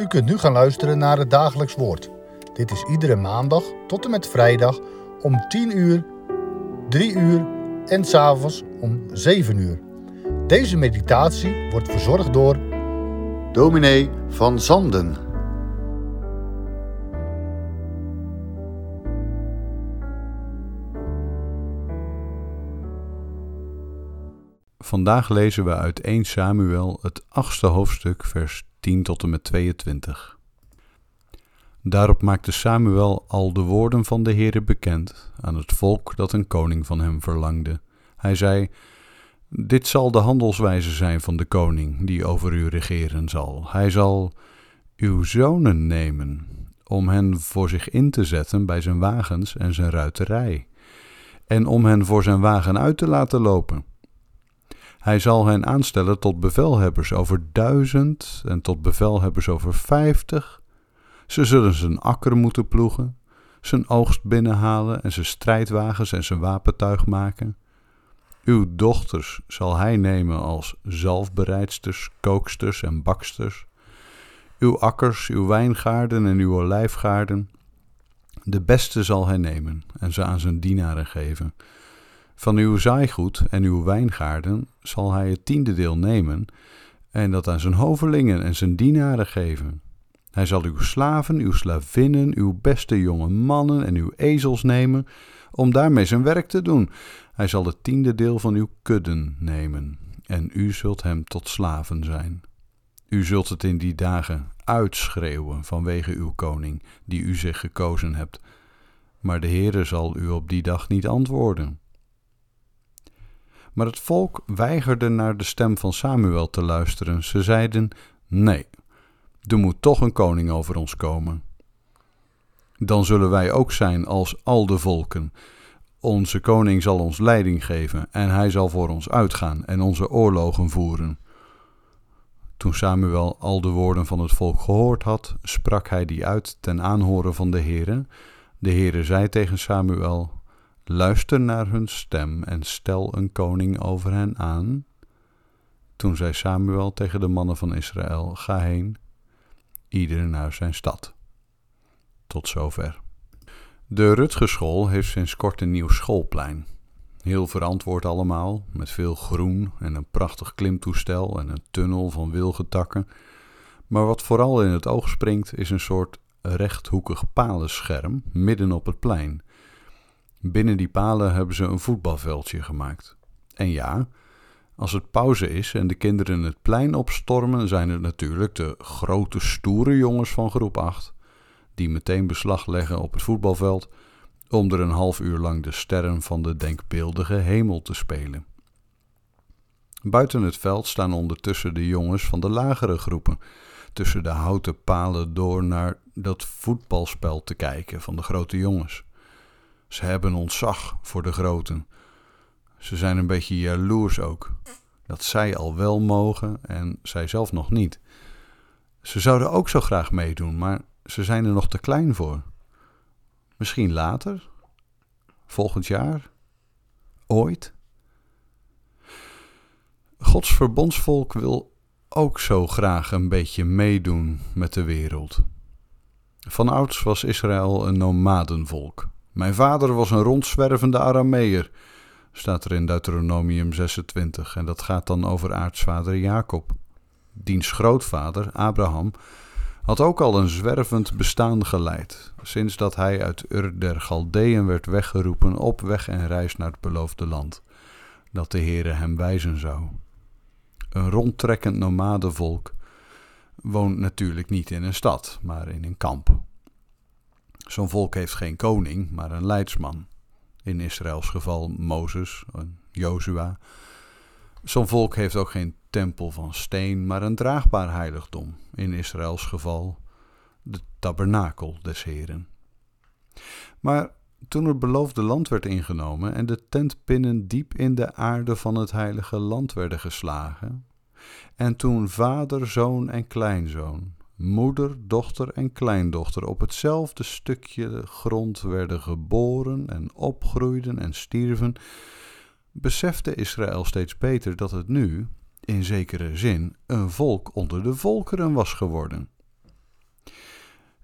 U kunt nu gaan luisteren naar het dagelijks woord. Dit is iedere maandag tot en met vrijdag om 10 uur, 3 uur en s'avonds om 7 uur. Deze meditatie wordt verzorgd door dominee van Zanden. Vandaag lezen we uit 1 Samuel het achtste hoofdstuk, vers 10 tot en met 22. Daarop maakte Samuel al de woorden van de Heere bekend aan het volk dat een koning van hem verlangde. Hij zei: Dit zal de handelswijze zijn van de koning die over u regeren zal. Hij zal uw zonen nemen om hen voor zich in te zetten bij zijn wagens en zijn ruiterij, en om hen voor zijn wagen uit te laten lopen. Hij zal hen aanstellen tot bevelhebbers over duizend en tot bevelhebbers over vijftig. Ze zullen zijn akker moeten ploegen, zijn oogst binnenhalen en zijn strijdwagens en zijn wapentuig maken. Uw dochters zal hij nemen als zalfbereidsters, kooksters en baksters. Uw akkers, uw wijngaarden en uw olijfgaarden. De beste zal hij nemen en ze aan zijn dienaren geven. Van uw zaaigoed en uw wijngaarden zal hij het tiende deel nemen en dat aan zijn hovelingen en zijn dienaren geven. Hij zal uw slaven, uw slavinnen, uw beste jonge mannen en uw ezels nemen om daarmee zijn werk te doen. Hij zal het tiende deel van uw kudden nemen en u zult hem tot slaven zijn. U zult het in die dagen uitschreeuwen vanwege uw koning, die u zich gekozen hebt. Maar de Heere zal u op die dag niet antwoorden. Maar het volk weigerde naar de stem van Samuel te luisteren. Ze zeiden: Nee, er moet toch een koning over ons komen. Dan zullen wij ook zijn als al de volken. Onze koning zal ons leiding geven en hij zal voor ons uitgaan en onze oorlogen voeren. Toen Samuel al de woorden van het volk gehoord had, sprak hij die uit ten aanhoren van de Heere. De Heere zei tegen Samuel: Luister naar hun stem en stel een koning over hen aan. Toen zei Samuel tegen de mannen van Israël: Ga heen, ieder naar zijn stad. Tot zover. De Rutgeschool heeft sinds kort een nieuw schoolplein. Heel verantwoord allemaal, met veel groen en een prachtig klimtoestel en een tunnel van wilgetakken. Maar wat vooral in het oog springt is een soort rechthoekig palenscherm midden op het plein Binnen die palen hebben ze een voetbalveldje gemaakt. En ja, als het pauze is en de kinderen het plein opstormen, zijn het natuurlijk de grote stoere jongens van groep 8 die meteen beslag leggen op het voetbalveld om er een half uur lang de sterren van de denkbeeldige hemel te spelen. Buiten het veld staan ondertussen de jongens van de lagere groepen, tussen de houten palen door naar dat voetbalspel te kijken van de grote jongens. Ze hebben ontzag voor de groten. Ze zijn een beetje jaloers ook. Dat zij al wel mogen en zij zelf nog niet. Ze zouden ook zo graag meedoen, maar ze zijn er nog te klein voor. Misschien later? Volgend jaar? Ooit? Gods verbondsvolk wil ook zo graag een beetje meedoen met de wereld. Van ouds was Israël een nomadenvolk. Mijn vader was een rondzwervende Arameer, staat er in Deuteronomium 26. En dat gaat dan over aartsvader Jacob. Diens grootvader, Abraham, had ook al een zwervend bestaan geleid, sinds dat hij uit Ur der Galdeën werd weggeroepen op weg en reis naar het beloofde land, dat de Heere hem wijzen zou. Een rondtrekkend nomadenvolk woont natuurlijk niet in een stad, maar in een kamp. Zo'n volk heeft geen koning, maar een leidsman. In Israëls geval Mozes, Jozua. Zo'n volk heeft ook geen tempel van steen, maar een draagbaar heiligdom. In Israëls geval de tabernakel des Heren. Maar toen het beloofde land werd ingenomen en de tentpinnen diep in de aarde van het heilige land werden geslagen, en toen vader, zoon en kleinzoon moeder, dochter en kleindochter op hetzelfde stukje grond werden geboren en opgroeiden en stierven, besefte Israël steeds beter dat het nu, in zekere zin, een volk onder de volkeren was geworden.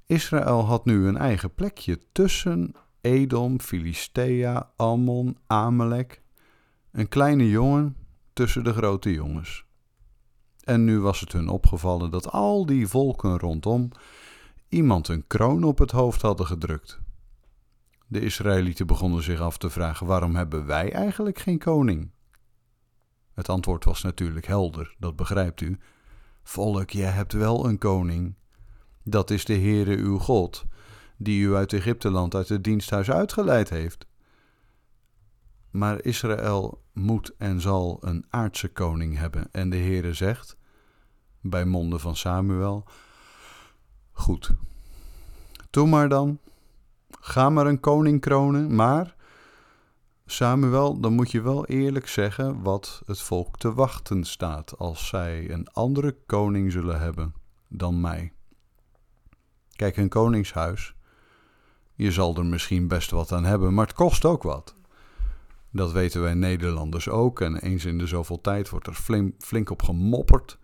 Israël had nu een eigen plekje tussen Edom, Filistea, Ammon, Amalek. Een kleine jongen tussen de grote jongens. En nu was het hun opgevallen dat al die volken rondom iemand een kroon op het hoofd hadden gedrukt. De Israëlieten begonnen zich af te vragen: waarom hebben wij eigenlijk geen koning? Het antwoord was natuurlijk helder, dat begrijpt u. Volk, jij hebt wel een koning. Dat is de Heere uw God, die u uit Egypteland, uit het diensthuis uitgeleid heeft. Maar Israël moet en zal een aardse koning hebben. En de Heere zegt, bij monden van Samuel, goed, doe maar dan, ga maar een koning kronen, maar Samuel, dan moet je wel eerlijk zeggen wat het volk te wachten staat als zij een andere koning zullen hebben dan mij. Kijk, een koningshuis, je zal er misschien best wat aan hebben, maar het kost ook wat. Dat weten wij Nederlanders ook en eens in de zoveel tijd wordt er flink, op gemopperd.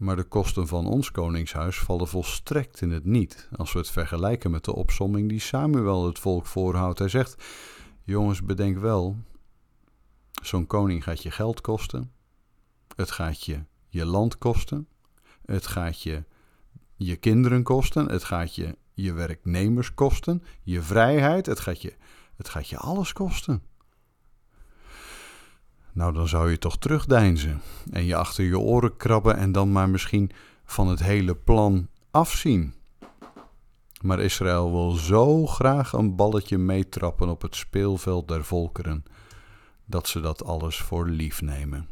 Maar de kosten van ons koningshuis vallen volstrekt in het niet als we het vergelijken met de opsomming die Samuel het volk voorhoudt. Hij zegt: Jongens, bedenk wel, zo'n koning gaat je geld kosten, het gaat je je land kosten, het gaat je je kinderen kosten, het gaat je je werknemers kosten, je vrijheid, het gaat je, het gaat je alles kosten. Nou, dan zou je toch terugdeinzen en je achter je oren krabben en dan maar misschien van het hele plan afzien. Maar Israël wil zo graag een balletje meetrappen op het speelveld der volkeren, dat ze dat alles voor lief nemen.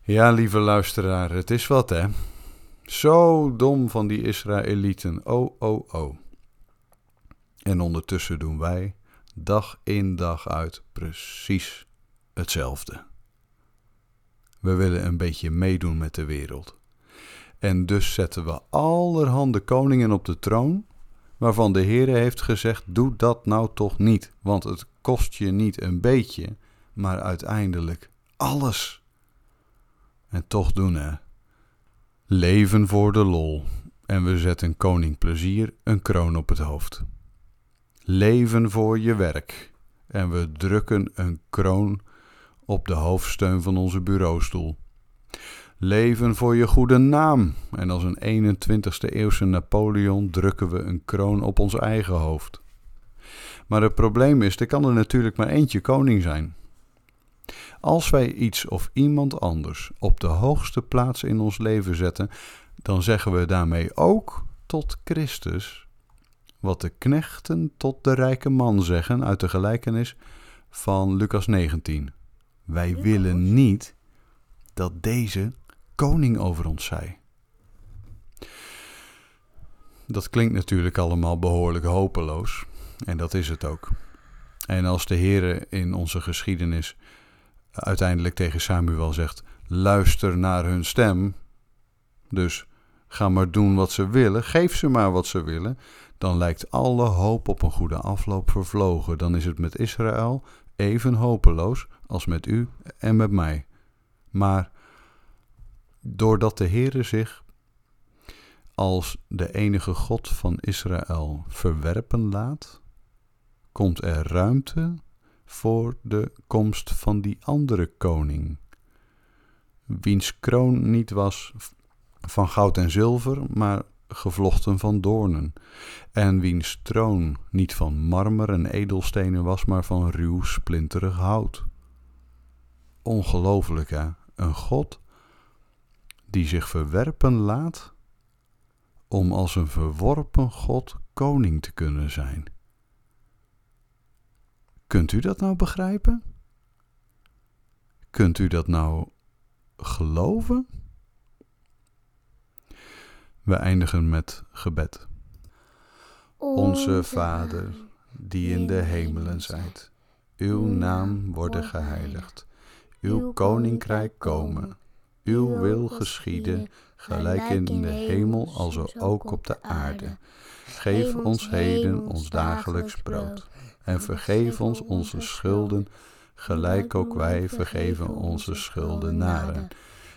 Ja, lieve luisteraar, het is wat hè. Zo dom van die Israëlieten, oh, oh, oh. En ondertussen doen wij, dag in dag uit, precies hetzelfde. We willen een beetje meedoen met de wereld. En dus zetten we allerhande koningen op de troon, waarvan de Heere heeft gezegd: doe dat nou toch niet, want het kost je niet een beetje, maar uiteindelijk alles. En toch doen hè. Leven voor de lol. En we zetten koning plezier een kroon op het hoofd. Leven voor je werk. En we drukken een kroon op de hoofdsteun van onze bureaustoel. Leven voor je goede naam. En als een 21ste eeuwse Napoleon drukken we een kroon op ons eigen hoofd. Maar het probleem is, er kan er natuurlijk maar eentje koning zijn. Als wij iets of iemand anders op de hoogste plaats in ons leven zetten, dan zeggen we daarmee ook tot Christus wat de knechten tot de rijke man zeggen uit de gelijkenis van Lucas 19. Wij willen niet dat deze koning over ons zij. Dat klinkt natuurlijk allemaal behoorlijk hopeloos. En dat is het ook. En als de Heer in onze geschiedenis uiteindelijk tegen Samuel zegt: luister naar hun stem. Dus ga maar doen wat ze willen, geef ze maar wat ze willen. Dan lijkt alle hoop op een goede afloop vervlogen. Dan is het met Israël even hopeloos als met u en met mij. Maar doordat de Heere zich als de enige God van Israël verwerpen laat, komt er ruimte voor de komst van die andere koning, wiens kroon niet was van goud en zilver, maar gevlochten van doornen, en wiens troon niet van marmer en edelstenen was, maar van ruw splinterig hout. Ongelooflijk, hè? Een God die zich verwerpen laat om als een verworpen God koning te kunnen zijn. Kunt u dat nou begrijpen? Kunt u dat nou geloven? We eindigen met gebed. Onze Vader, die in de hemelen zijt, uw naam worden geheiligd, uw koninkrijk komen, uw wil geschieden, gelijk in de hemel als ook op de aarde. Geef ons heden ons dagelijks brood. en vergeef ons onze schulden, gelijk ook wij vergeven onze schuldenaren.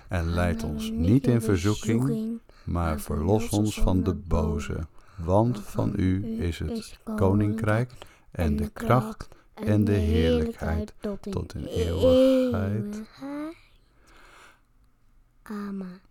En leid ons niet in verzoeking, maar verlos ons van de boze. Want van u is het koninkrijk en de kracht en de heerlijkheid tot in eeuwigheid. Amen.